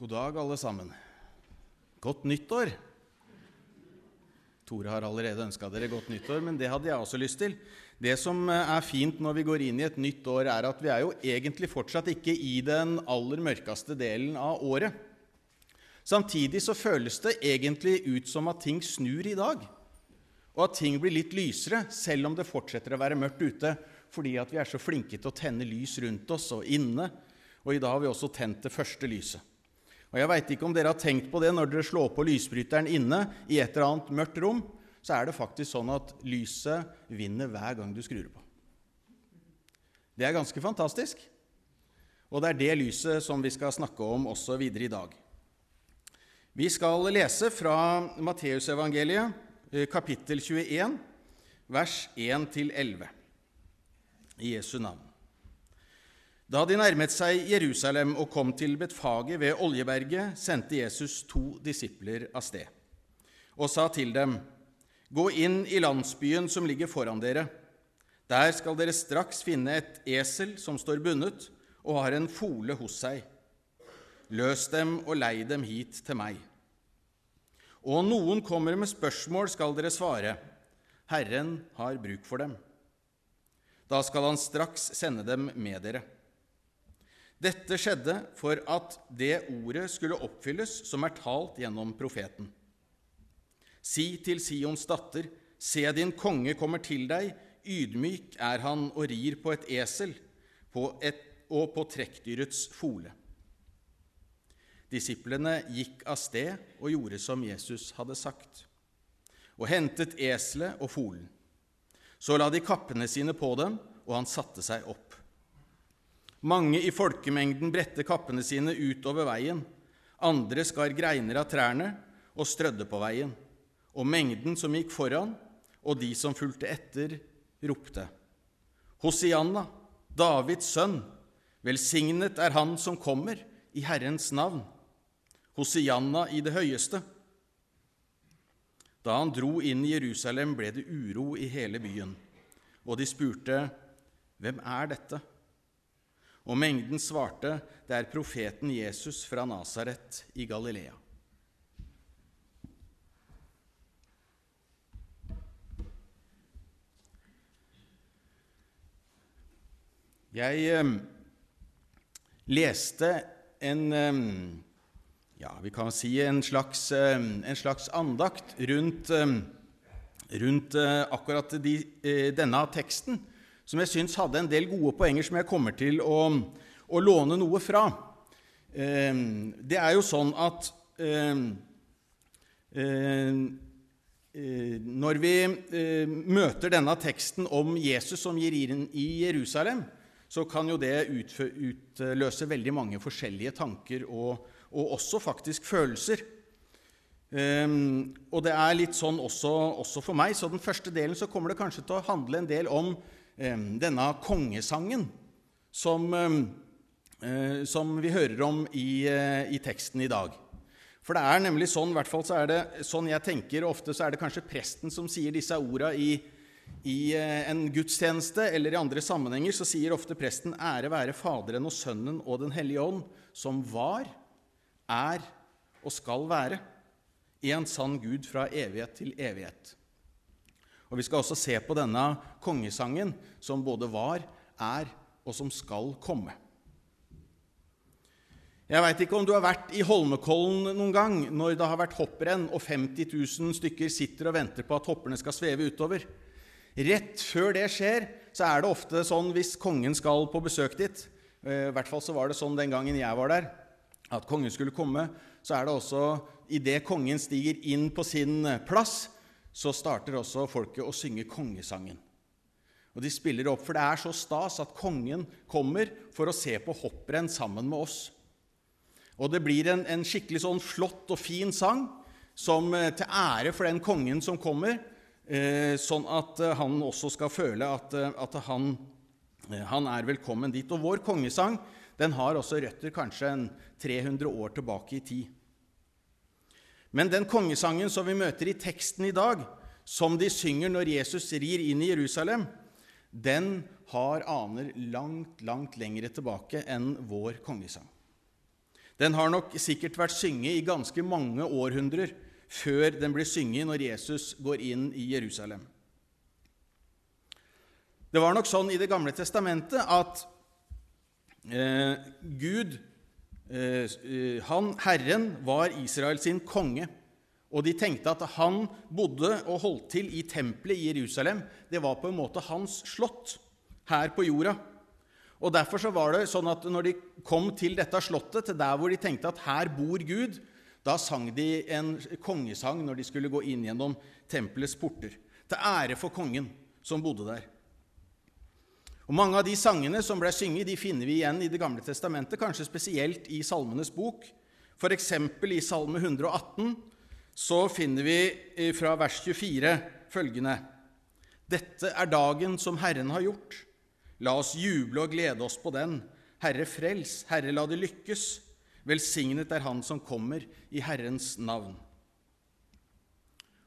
God dag, alle sammen. Godt nyttår. Tore har allerede ønska dere godt nyttår, men det hadde jeg også lyst til. Det som eh, er fint når vi går inn i et nytt år, er at vi er jo egentlig fortsatt ikke i den aller mørkeste delen av året. Samtidig så føles det egentlig ut som at ting snur i dag, og at ting blir litt lysere, selv om det fortsetter å være mørkt ute, fordi at vi er så flinke til å tenne lys rundt oss og inne. Og i dag har vi også tent det første lyset. Og Jeg veit ikke om dere har tenkt på det når dere slår på lysbryteren inne i et eller annet mørkt rom, så er det faktisk sånn at lyset vinner hver gang du skrur på. Det er ganske fantastisk. Og det er det lyset som vi skal snakke om også videre i dag. Vi skal lese fra Matteusevangeliet, eh, kapittel 21, vers 1-11, i Jesu navn. Da de nærmet seg Jerusalem og kom til Betfaget ved Oljeberget, sendte Jesus to disipler av sted og sa til dem:" Gå inn i landsbyen som ligger foran dere. Der skal dere straks finne et esel som står bundet og har en fole hos seg. Løs dem og lei dem hit til meg. Og noen kommer med spørsmål, skal dere svare. Herren har bruk for dem. Da skal han straks sende dem med dere. Dette skjedde for at det ordet skulle oppfylles som er talt gjennom profeten. Si til Sions datter, se din konge kommer til deg, ydmyk er han og rir på et esel på et, og på trekkdyrets fole. Disiplene gikk av sted og gjorde som Jesus hadde sagt, og hentet eselet og folen. Så la de kappene sine på dem, og han satte seg opp. Mange i folkemengden bredte kappene sine utover veien. Andre skar greiner av trærne og strødde på veien. Og mengden som gikk foran, og de som fulgte etter, ropte. Hosianna, Davids sønn, velsignet er han som kommer, i Herrens navn. Hosianna i det høyeste. Da han dro inn i Jerusalem, ble det uro i hele byen, og de spurte, Hvem er dette? Og mengden svarte, det er profeten Jesus fra Nasaret i Galilea. Jeg eh, leste en eh, ja, vi kan si en slags, eh, en slags andakt rundt, rundt akkurat de, denne teksten som jeg syns hadde en del gode poenger som jeg kommer til å, å låne noe fra. Eh, det er jo sånn at ehm, ehm, eh, når vi eh, møter denne teksten om Jesus som gir inn i Jerusalem, så kan jo det utløse veldig mange forskjellige tanker og, og også faktisk følelser. Um, og det er litt sånn også, også, for meg. Så den første delen så kommer det kanskje til å handle en del om denne kongesangen som, eh, som, vi hører om i, eh, i, teksten i dag. For det er nemlig sånn, i hvert fall så er det sånn jeg tenker, ofte så er det kanskje presten som sier disse orda i, i eh, en gudstjeneste eller i andre sammenhenger, så sier ofte presten 'Ære være Faderen og Sønnen og Den hellige ånd', som var, er og skal være en sann Gud fra evighet til evighet. Og Vi skal også se på denne kongesangen som både var, er og som skal komme. Jeg veit ikke om du har vært i Holmenkollen noen gang når det har vært hopprenn og 50 000 stykker sitter og venter på at hopperne skal sveve utover. Rett før det skjer, så er det ofte sånn hvis kongen skal på besøk dit eh, I hvert fall så var det sånn den gangen jeg var der, at kongen skulle komme. Så er det også idet kongen stiger inn på sin plass, så starter også folket å synge kongesangen. Og De spiller opp, for det er så stas at kongen kommer for å se på hopprenn sammen med oss. Og det blir en, en, skikkelig sånn flott og fin sang som eh, til ære for den kongen som kommer, eh, sånn at eh, han også skal føle at, at han, han, er velkommen dit. Og vår kongesang den har også røtter kanskje en 300 år tilbake i tid. Men den kongesangen som vi møter i teksten i dag, som de synger når Jesus rir inn i Jerusalem, den har aner langt, langt lengre tilbake enn vår kongesang. Den har nok sikkert vært synget i ganske mange århundrer før den blir synget når Jesus går inn i Jerusalem. Det var nok sånn i Det gamle testamentet at eh, Gud, han, Herren, var Israel sin konge. Og de tenkte at han bodde og holdt til i tempelet i Jerusalem. Det var på en måte hans slott her på jorda. Og Derfor så var det sånn at når de kom til dette slottet, til der hvor de tenkte at her bor Gud, da sang de en kongesang når de skulle gå inn gjennom tempelets porter. Til ære for kongen som bodde der. Og Mange av de sangene som ble synget, de finner vi igjen i Det gamle testamentet, kanskje spesielt i Salmenes bok. F.eks. i Salme 118 så finner vi fra vers 24 følgende.: Dette er dagen som Herren har gjort. La oss juble og glede oss på den. Herre, frels. Herre, la det lykkes. Velsignet er Han som kommer i Herrens navn.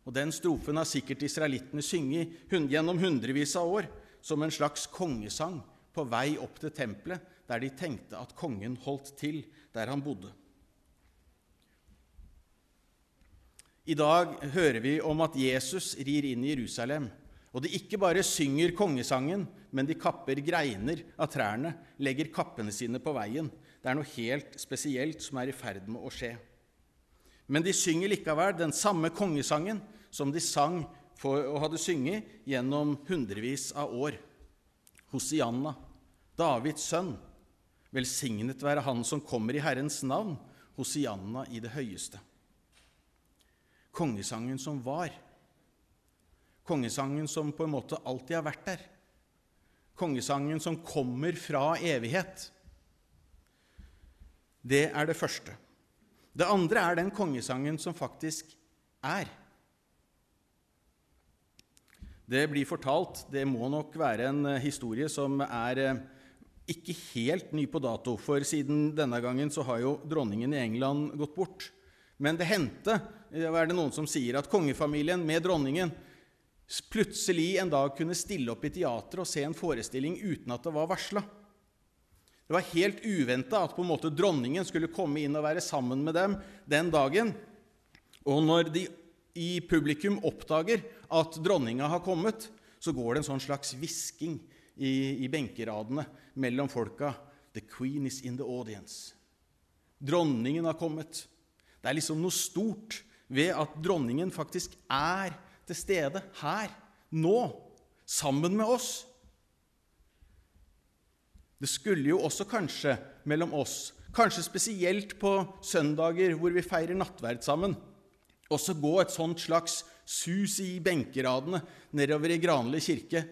Og Den strofen har sikkert israelittene synget gjennom hundrevis av år som en slags kongesang på vei opp til tempelet, der de tenkte at kongen holdt til der han bodde. I dag hører vi om at Jesus rir inn i Jerusalem, og de ikke bare synger kongesangen, men de kapper greiner av trærne, legger kappene sine på veien. Det er noe helt spesielt som er i ferd med å skje. Men de synger likevel den samme kongesangen som de sang for og hadde synget gjennom hundrevis av år. Hosianna, Davids sønn, velsignet være Han som kommer i Herrens navn, Hosianna i det høyeste. Kongesangen som var. Kongesangen som på en måte alltid har vært der. Kongesangen som kommer fra evighet. Det er det første. Det andre er den kongesangen som faktisk er. Det blir fortalt Det må nok være en eh, historie som er eh, ikke helt ny på dato, for siden denne gangen så har jo dronningen i England gått bort. Men det hendte, er det noen som sier, at kongefamilien med dronningen plutselig en dag kunne stille opp i teatret og se en forestilling uten at det var varsla. Det var helt uventa at på en måte dronningen skulle komme inn og være sammen med dem den dagen. Og når de i publikum oppdager at dronninga har kommet, så går det en sånn slags hvisking i, i benkeradene mellom folka. The queen is in the audience. Dronningen har kommet. Det er liksom noe stort ved at dronningen faktisk er til stede her, nå, sammen med oss. Det skulle jo også kanskje mellom oss, kanskje spesielt på søndager hvor vi feirer nattverd sammen, også gå et sånt slags sus i benkeradene nedover i Granli kirke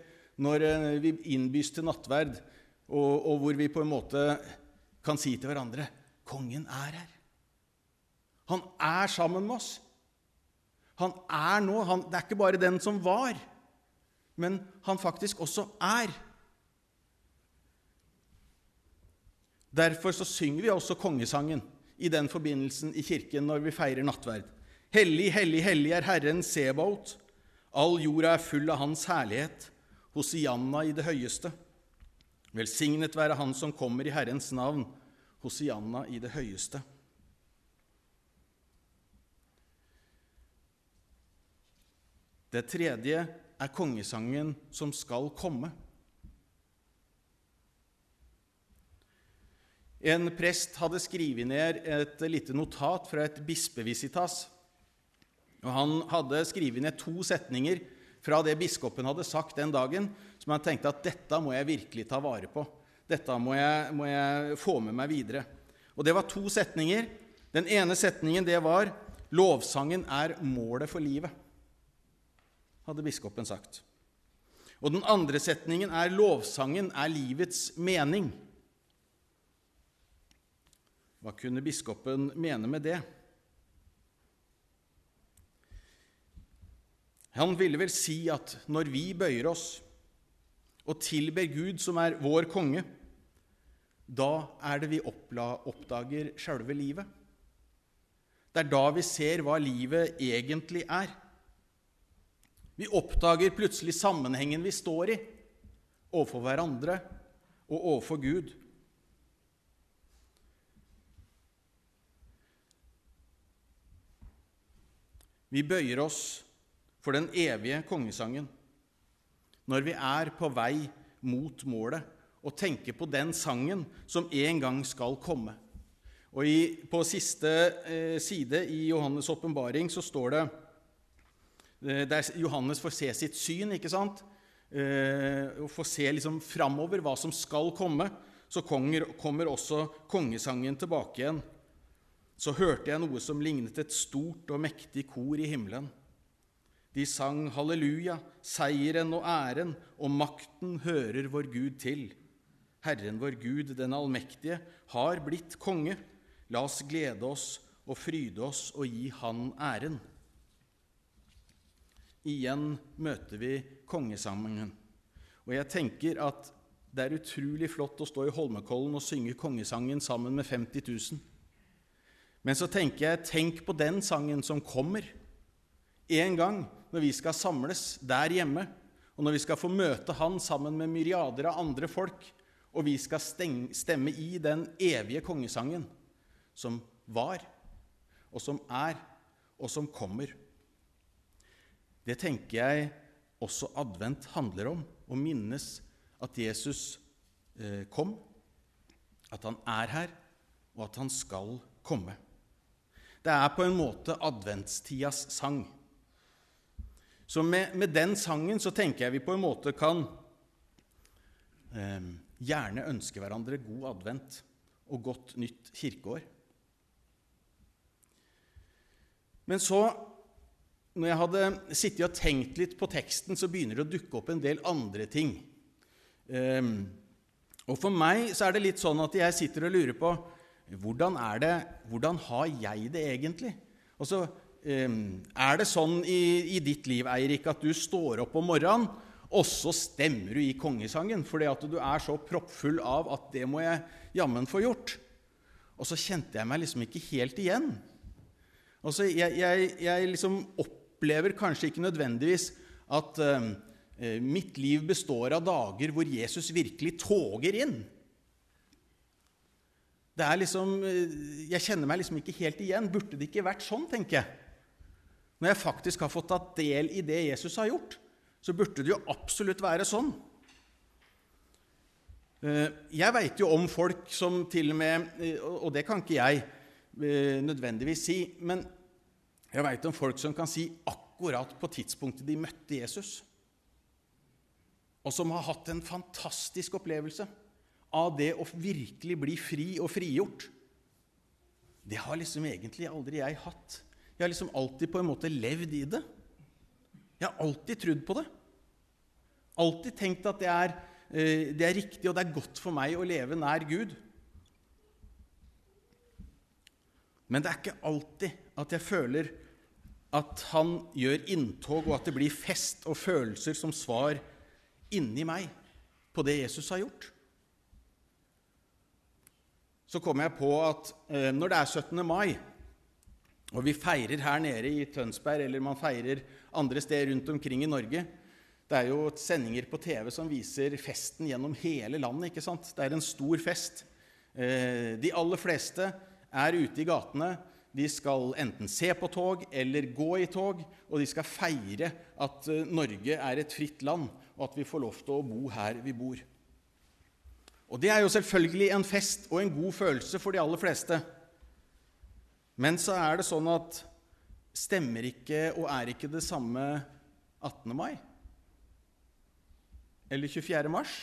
når eh, vi innbys til nattverd, og, og, hvor vi på en måte kan si til hverandre Kongen er her. Han er sammen med oss. Han er nå. Han, det er ikke bare den som var, men han faktisk også er. Derfor så synger vi også kongesangen i den forbindelsen i kirken når vi feirer nattverd. Hellig, hellig, hellig er Herren Sebaot. All jorda er full av Hans herlighet. Hosianna i det høyeste. Velsignet være Han som kommer i Herrens navn. Hosianna i det høyeste. Det tredje er kongesangen som skal komme. En prest hadde skrevet ned et lite notat fra et bispevisitas og Han hadde skrevet ned to setninger fra det biskopen hadde sagt den dagen, som han tenkte at dette må jeg virkelig ta vare på. Dette må jeg, må jeg få med meg videre. Og Det var to setninger. Den ene setningen det var 'Lovsangen er målet for livet', hadde biskopen sagt. Og den andre setningen er 'Lovsangen er livets mening'. Hva kunne biskopen mene med det? Han ville vel si at når vi bøyer oss og tilber Gud, som er vår konge, da er det vi oppdager sjølve livet. Det er da vi ser hva livet egentlig er. Vi oppdager plutselig sammenhengen vi står i, overfor hverandre og overfor Gud. Vi bøyer oss for den evige kongesangen når vi er på vei mot målet og tenker på den sangen som en gang skal komme. Og i, På siste eh, side i Johannes' åpenbaring står det eh, Der Johannes får se sitt syn, ikke sant? Eh, og får se liksom framover hva som skal komme. Så konger, kommer også kongesangen tilbake igjen. Så hørte jeg noe som lignet et stort og mektig kor i himmelen. De sang halleluja, seieren og æren og makten hører vår Gud til. Herren vår Gud, den allmektige, har blitt konge. La oss glede oss og fryde oss og gi Han æren. Igjen møter vi kongesangen. Og jeg tenker at det er utrolig flott å stå i Holmenkollen og synge kongesangen sammen med 50 000. Men så tenker jeg, tenk på den sangen som kommer en gang når vi skal samles der hjemme, og når vi skal få møte Han sammen med myriader av andre folk, og vi skal stemme i den evige kongesangen som var, og som er, og som kommer. Det tenker jeg også advent handler om, å minnes at Jesus eh, kom, at han er her, og at han skal komme. Det er på en måte adventstidas sang. Så med, med, den sangen så tenker jeg vi på en måte kan eh, gjerne ønske hverandre god advent og godt nytt kirkeår. Men så, når jeg hadde sittet og tenkt litt på teksten, så begynner det å dukke opp en del andre ting. Eh, og for meg så er det litt sånn at jeg sitter og lurer på hvordan, er det, hvordan har jeg det egentlig? Og så Ehm, er det sånn i, i, ditt liv, Eirik, at du står opp om morgenen, og så stemmer du i kongesangen fordi at du er så proppfull av at det må jeg jammen få gjort? Og så kjente jeg meg liksom ikke helt igjen. Altså, jeg, jeg, jeg liksom opplever kanskje ikke nødvendigvis at uh, mitt liv består av dager hvor Jesus virkelig toger inn. Det er liksom, eh, Jeg kjenner meg liksom ikke helt igjen. Burde det ikke vært sånn, tenker jeg når jeg faktisk har fått tatt del i det Jesus har gjort, så burde det jo absolutt være sånn. Eh, jeg veit jo om folk som til og med eh, Og det kan ikke jeg eh, nødvendigvis si, men jeg veit om folk som kan si akkurat på tidspunktet de møtte Jesus, og som har hatt en fantastisk opplevelse av det å virkelig bli fri og frigjort. Det har liksom egentlig aldri jeg hatt. Jeg har liksom alltid på en måte levd i det. Jeg har alltid trodd på det. Alltid tenkt at det er, eh, det er riktig og det er godt for meg å leve nær Gud. Men det er ikke alltid at jeg føler at han gjør inntog, og at det blir fest og følelser som svar inni meg på det Jesus har gjort. Så kommer jeg på at eh, når det er 17. mai og vi feirer her nede i Tønsberg, eller man feirer andre steder rundt omkring i Norge. Det er jo sendinger på TV som viser festen gjennom hele landet. ikke sant? Det er en stor fest. Eh, de aller fleste er ute i gatene. De skal enten se på tog eller gå i tog, og de skal feire at eh, Norge er et fritt land, og at vi får lov til å bo her vi bor. Og Det er jo selvfølgelig en fest og en god følelse for de aller fleste. Men så er det sånn at stemmer ikke og er ikke det samme 18. mai? Eller 24. mars?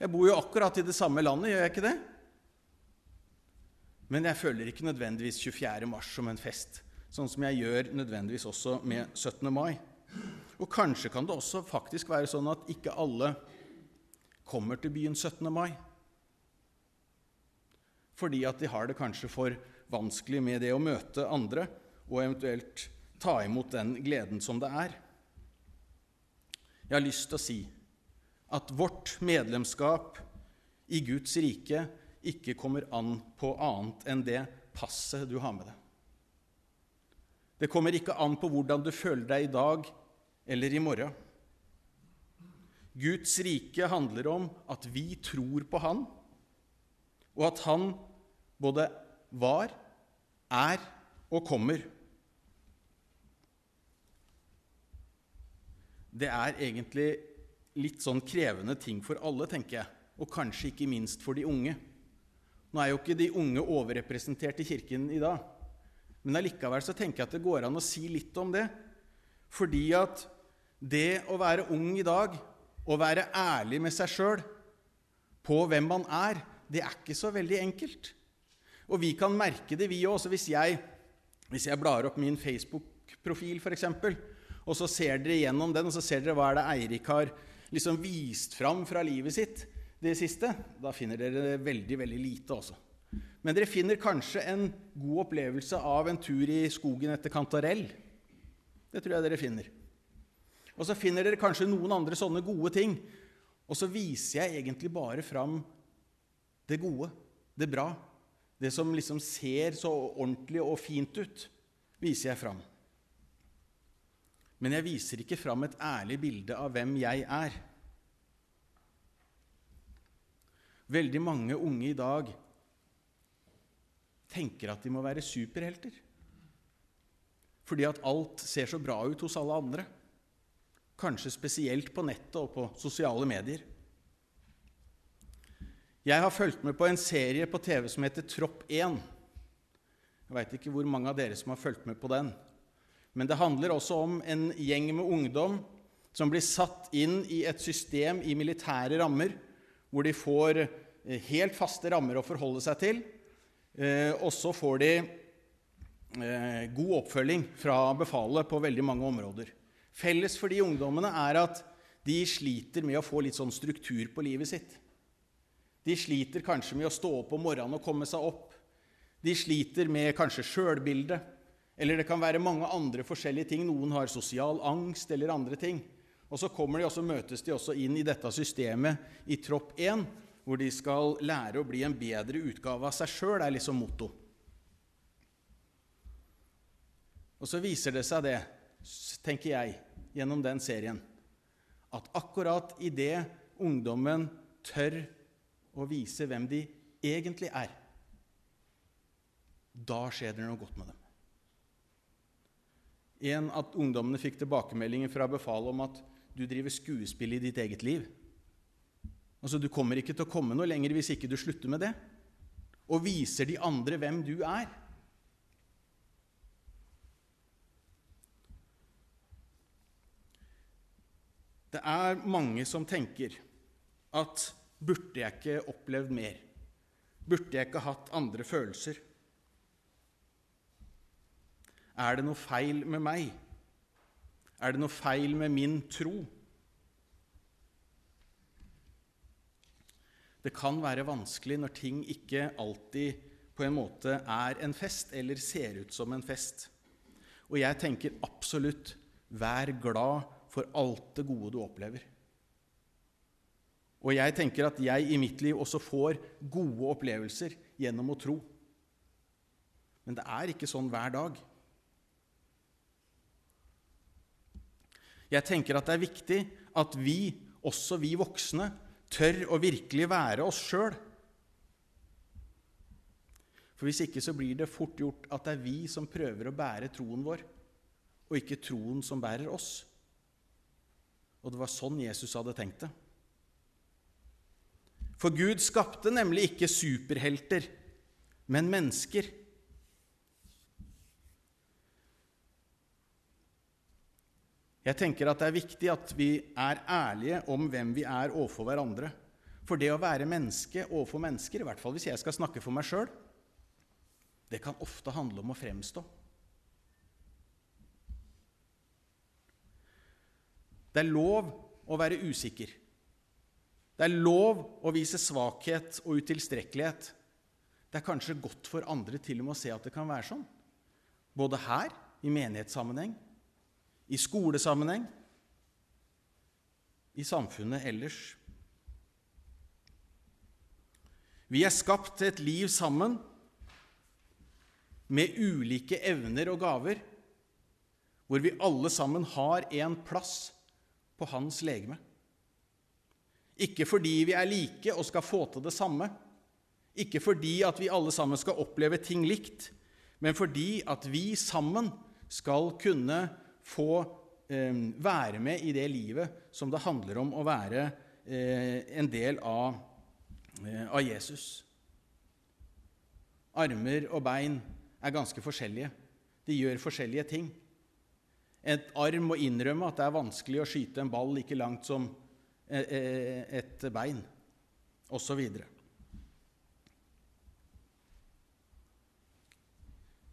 Jeg bor jo akkurat i det samme landet, gjør jeg ikke det? Men jeg føler ikke nødvendigvis 24. mars som en fest, sånn som jeg gjør nødvendigvis også med 17. mai. Og kanskje kan det også faktisk være sånn at ikke alle kommer til byen 17. mai fordi at de har det kanskje for vanskelig med det å møte andre og eventuelt ta imot den gleden som det er. Jeg har lyst til å si at vårt medlemskap i Guds rike ikke kommer an på annet enn det passet du har med deg. Det kommer ikke an på hvordan du føler deg i dag eller i morgen. Guds rike handler om at vi tror på Han, og at Han både var, er og kommer. Det er egentlig litt sånn krevende ting for alle, tenker jeg, og kanskje ikke minst for de unge. Nå er jo ikke de unge overrepresentert i Kirken i dag, men allikevel så tenker jeg at det går an å si litt om det. Fordi at det å være ung i dag, å være ærlig med seg sjøl på hvem man er, det er ikke så veldig enkelt. Og vi kan merke det, vi òg. Hvis, hvis jeg blar opp min Facebook-profil, f.eks., og så ser dere gjennom den, og så ser dere hva er det Eirik har liksom vist fram fra livet sitt det siste, da finner dere veldig, veldig lite også. Men dere finner kanskje en god opplevelse av en tur i skogen etter kantarell. Det tror jeg dere finner. Og så finner dere kanskje noen andre sånne gode ting. Og så viser jeg egentlig bare fram det gode, det bra. Det som liksom ser så ordentlig og fint ut, viser jeg fram. Men jeg viser ikke fram et ærlig bilde av hvem jeg er. Veldig mange unge i dag tenker at de må være superhelter. Fordi at alt ser så bra ut hos alle andre. Kanskje spesielt på nettet og på sosiale medier. Jeg har fulgt med på en serie på TV som heter Tropp 1. Jeg veit ikke hvor mange av dere som har fulgt med på den. Men det handler også om en gjeng med ungdom som blir satt inn i et system i militære rammer, hvor de får eh, helt faste rammer å forholde seg til. Eh, og så får de eh, god oppfølging fra befalet på veldig mange områder. Felles for de ungdommene er at de sliter med å få litt sånn struktur på livet sitt. De sliter kanskje med å stå opp om morgenen og komme seg opp. De sliter med kanskje sjølbildet. Eller det kan være mange andre forskjellige ting. Noen har sosial angst eller andre ting. Og så kommer de, og så møtes de også inn i dette systemet i tropp 1, hvor de skal lære å bli en bedre utgave av seg sjøl, er liksom motto. Og så viser det seg det, tenker jeg, gjennom den serien, at akkurat idet ungdommen tør å vise hvem de egentlig er, da skjer det noe godt med dem. En at ungdommene fikk tilbakemeldinger fra befalet om at du driver skuespill i ditt eget liv. Altså, Du kommer ikke til å komme noe lenger hvis ikke du slutter med det. Og viser de andre hvem du er. Det er mange som tenker at burde jeg ikke opplevd mer? Burde jeg ikke hatt andre følelser? Er det noe feil med meg? Er det noe feil med min tro? Det kan være vanskelig når ting ikke alltid på en måte er en fest eller ser ut som en fest. Og jeg tenker absolutt vær glad for alt det gode du opplever. Og jeg tenker at jeg i mitt liv også får gode opplevelser gjennom å tro. Men det er ikke sånn hver dag. Jeg tenker at det er viktig at vi, også vi voksne, tør å virkelig være oss sjøl. For hvis ikke så blir det fort gjort at det er vi som prøver å bære troen vår, og ikke troen som bærer oss. Og det var sånn Jesus hadde tenkt det. For Gud skapte nemlig ikke superhelter, men mennesker. Jeg tenker at det er viktig at vi er ærlige om hvem vi er overfor hverandre. For det å være menneske overfor mennesker, i hvert fall hvis jeg skal snakke for meg sjøl, det kan ofte handle om å fremstå. Det er lov å være usikker. Det er lov å vise svakhet og utilstrekkelighet. Det er kanskje godt for andre til og med å se at det kan være sånn. Både her, i menighetssammenheng, i skolesammenheng, i samfunnet ellers. Vi er skapt til et liv sammen med ulike evner og gaver, hvor vi alle sammen har en plass på hans legeme. Ikke fordi vi er like og skal få til det samme, ikke fordi at vi alle sammen skal oppleve ting likt, men fordi at vi sammen skal kunne få eh, være med i det livet som det handler om å være eh, en del av, eh, av Jesus. Armer og bein er ganske forskjellige. De gjør forskjellige ting. Et arm må innrømme at det er vanskelig å skyte en ball like langt som et bein, osv.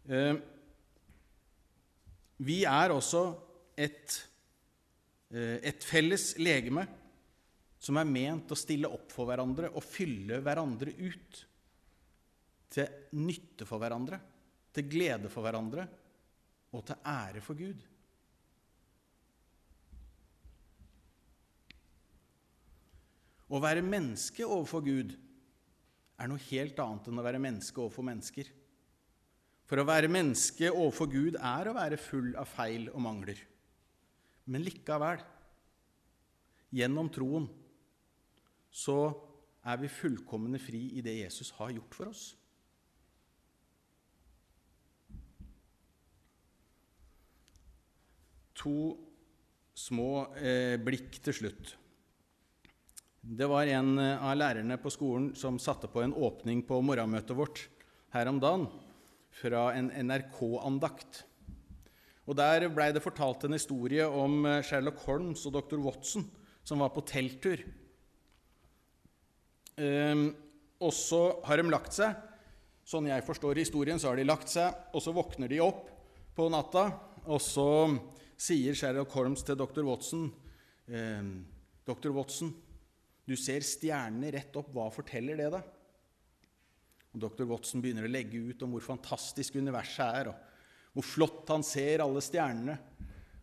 Eh, vi er også et, et felles legeme som er ment å stille opp for hverandre og fylle hverandre ut til nytte for hverandre, til glede for hverandre og til ære for Gud. Å være menneske overfor Gud er noe helt annet enn å være menneske overfor mennesker. For å være menneske overfor Gud er å være full av feil og mangler. Men likevel, gjennom troen, så er vi fullkomne fri i det Jesus har gjort for oss. To små eh, blikk til slutt. Det var en eh, av lærerne på skolen som satte på en åpning på morgenmøtet vårt her om dagen fra en NRK-andakt. Og Der blei det fortalt en historie om eh, Sherlock Holmes og dr. Watson som var på telttur. Um, og så har de lagt seg. Sånn jeg forstår historien, så har de lagt seg, og så våkner de opp på natta, og så sier Sherlock Holmes til dr. Watson um, Dr. Watson, du ser stjernene rett opp. Hva forteller det deg? Og Dr. Watson begynner å legge ut om hvor fantastisk universet er, og hvor flott han ser alle stjernene,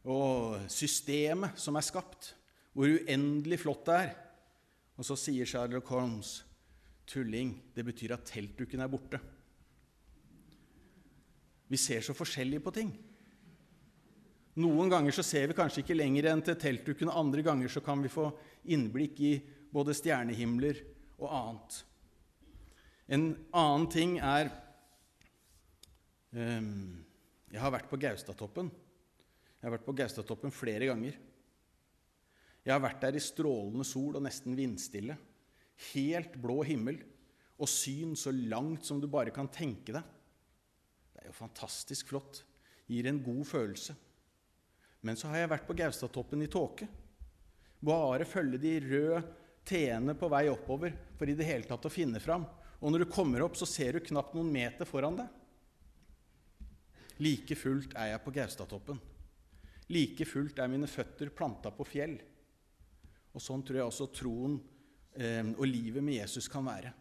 og systemet som er skapt, hvor uendelig flott det er. Og så sier Sherlock Holmes, 'Tulling, det betyr at teltduken er borte'. Vi ser så forskjellig på ting. Noen ganger så ser vi kanskje ikke lenger enn til teltduken, andre ganger så kan vi få innblikk i både stjernehimler og annet. En annen ting er um, Jeg har vært på Gaustatoppen. Jeg har vært på Gaustatoppen flere ganger. Jeg har vært der i strålende sol og nesten vindstille. Helt blå himmel og syn så langt som du bare kan tenke deg. Det er jo fantastisk flott. Gir en god følelse. Men så har jeg vært på Gaustatoppen i tåke. Bare følge de røde T-ene på vei oppover for i det hele tatt å finne fram. Og når du kommer opp, så ser du knapt noen meter foran deg. Like fullt er jeg på Gaustatoppen. Like fullt er mine føtter planta på fjell. Og sånn tror jeg også troen eh, og livet med Jesus kan være.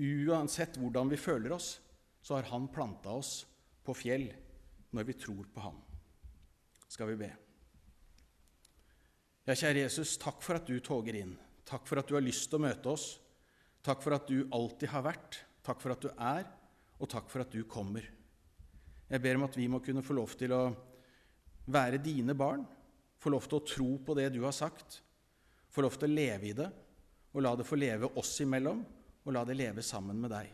Uansett hvordan vi føler oss, så har han planta oss på fjell når vi tror på ham skal vi be. Ja, kjære Jesus, takk for at du toger inn. Takk for at du har lyst til å møte oss. Takk for at du alltid har vært. Takk for at du er, og takk for at du kommer. Jeg ber om at vi må kunne få lov til å være dine barn, få lov til å tro på det du har sagt, få lov til å leve i det, og la det få leve oss imellom, og la det leve sammen med deg.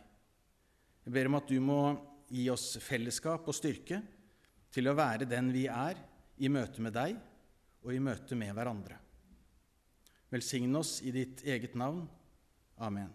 Jeg ber om at du må gi oss fellesskap og styrke til å være den vi er, i møte med deg og i møte med hverandre. Velsign oss i ditt eget navn. Amen.